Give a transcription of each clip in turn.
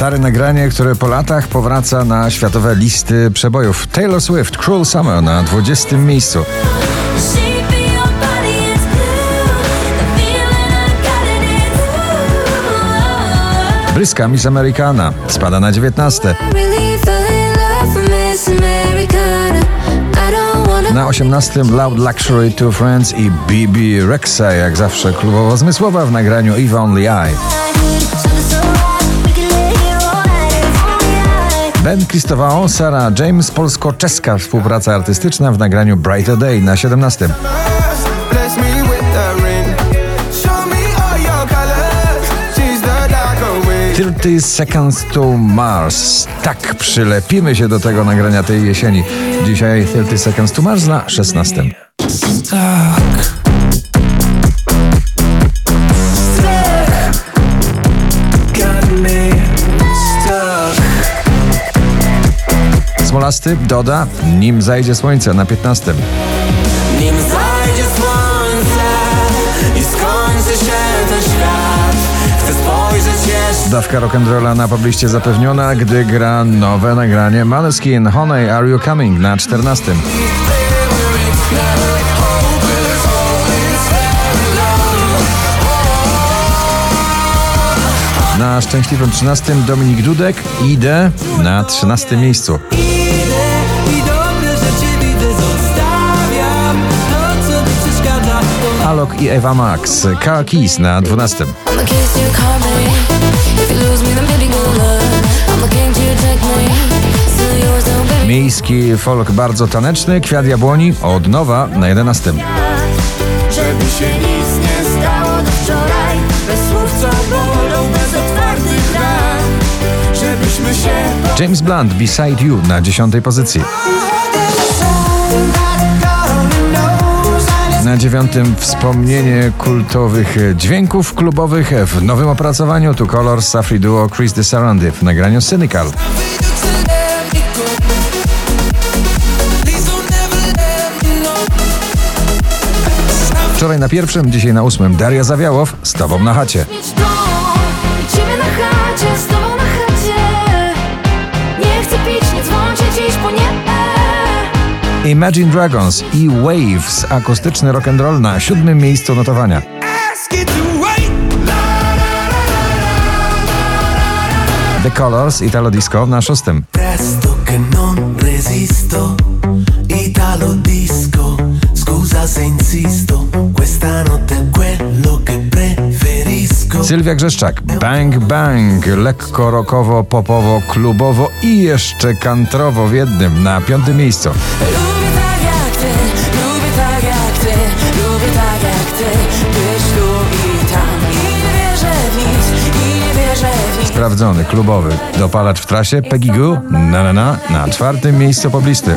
Stare nagranie, które po latach powraca na światowe listy przebojów. Taylor Swift, Cruel Summer na 20. miejscu. Bryska Miss Americana spada na 19. Na 18 Loud Luxury Two Friends i BB Rexa, jak zawsze klubowo zmysłowa w nagraniu Eve Only I. Ben Christovao, Sarah James, polsko-czeska współpraca artystyczna w nagraniu Brighter Day na 17. Bless me with the ring. Show me all your colors. She's the darker wind. 30 Seconds to Mars. Tak, przylepimy się do tego nagrania tej jesieni. Dzisiaj 30 Seconds to Mars na 16. Got Smolasty doda, nim zajdzie słońce na 15. Nim zajdzie słońce i skończy się ten świat, chcę spojrzeć jeszcze. Dawka rock'n'rolla na pobliście zapewniona, gdy gra nowe nagranie Maneskin Honey Are You Coming na 14. Na szczęśliwym 13 Dominik Dudek idę na 13 miejscu. Alok i Ewa Max, Car Keys na 12. I'm the case you call me. If you lose me, then baby, good luck. I'm the king to take me. Still yours, though, baby. Miejski folk bardzo taneczny, Kwiat Jabłoni od nowa na 11. Żeby się nic nie stało do wczoraj Bez słów co bolą, bez otwartych ran Żebyśmy się James Blunt, Beside You na 10 pozycji. Na dziewiątym wspomnienie kultowych dźwięków klubowych w nowym opracowaniu tu kolor Safri Duo Chris de Sarandie w nagraniu Cynical. Wczoraj na pierwszym, dzisiaj na ósmym Daria Zawiałow z Tobą na chacie. Imagine Dragons i Waves, akustyczny rock'n'roll na siódmym miejscu notowania. The Colors, Italo Disco na szóstym. Sylwia Grzeszczak, Bang Bang, lekko rockowo, popowo, klubowo i jeszcze kantrowo w jednym na piątym miejscu. Sprawdzony, klubowy, dopalacz w trasie, Peggy Goo, na na na, na czwartym miejscu poblisty.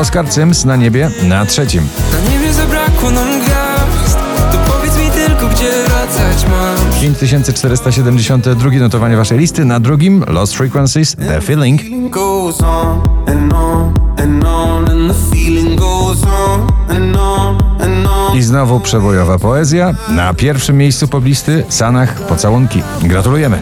Oskar Cyms na niebie na trzecim. Na niebie zabrakło nam gwiazd, to powiedz mi tylko, gdzie wracać mam. 5472 notowanie waszej listy, na drugim Lost Frequencies, The Feeling. Goes on znowu przebojowa poezja, na pierwszym miejscu poblisty Sanach Pocałunki. Gratulujemy.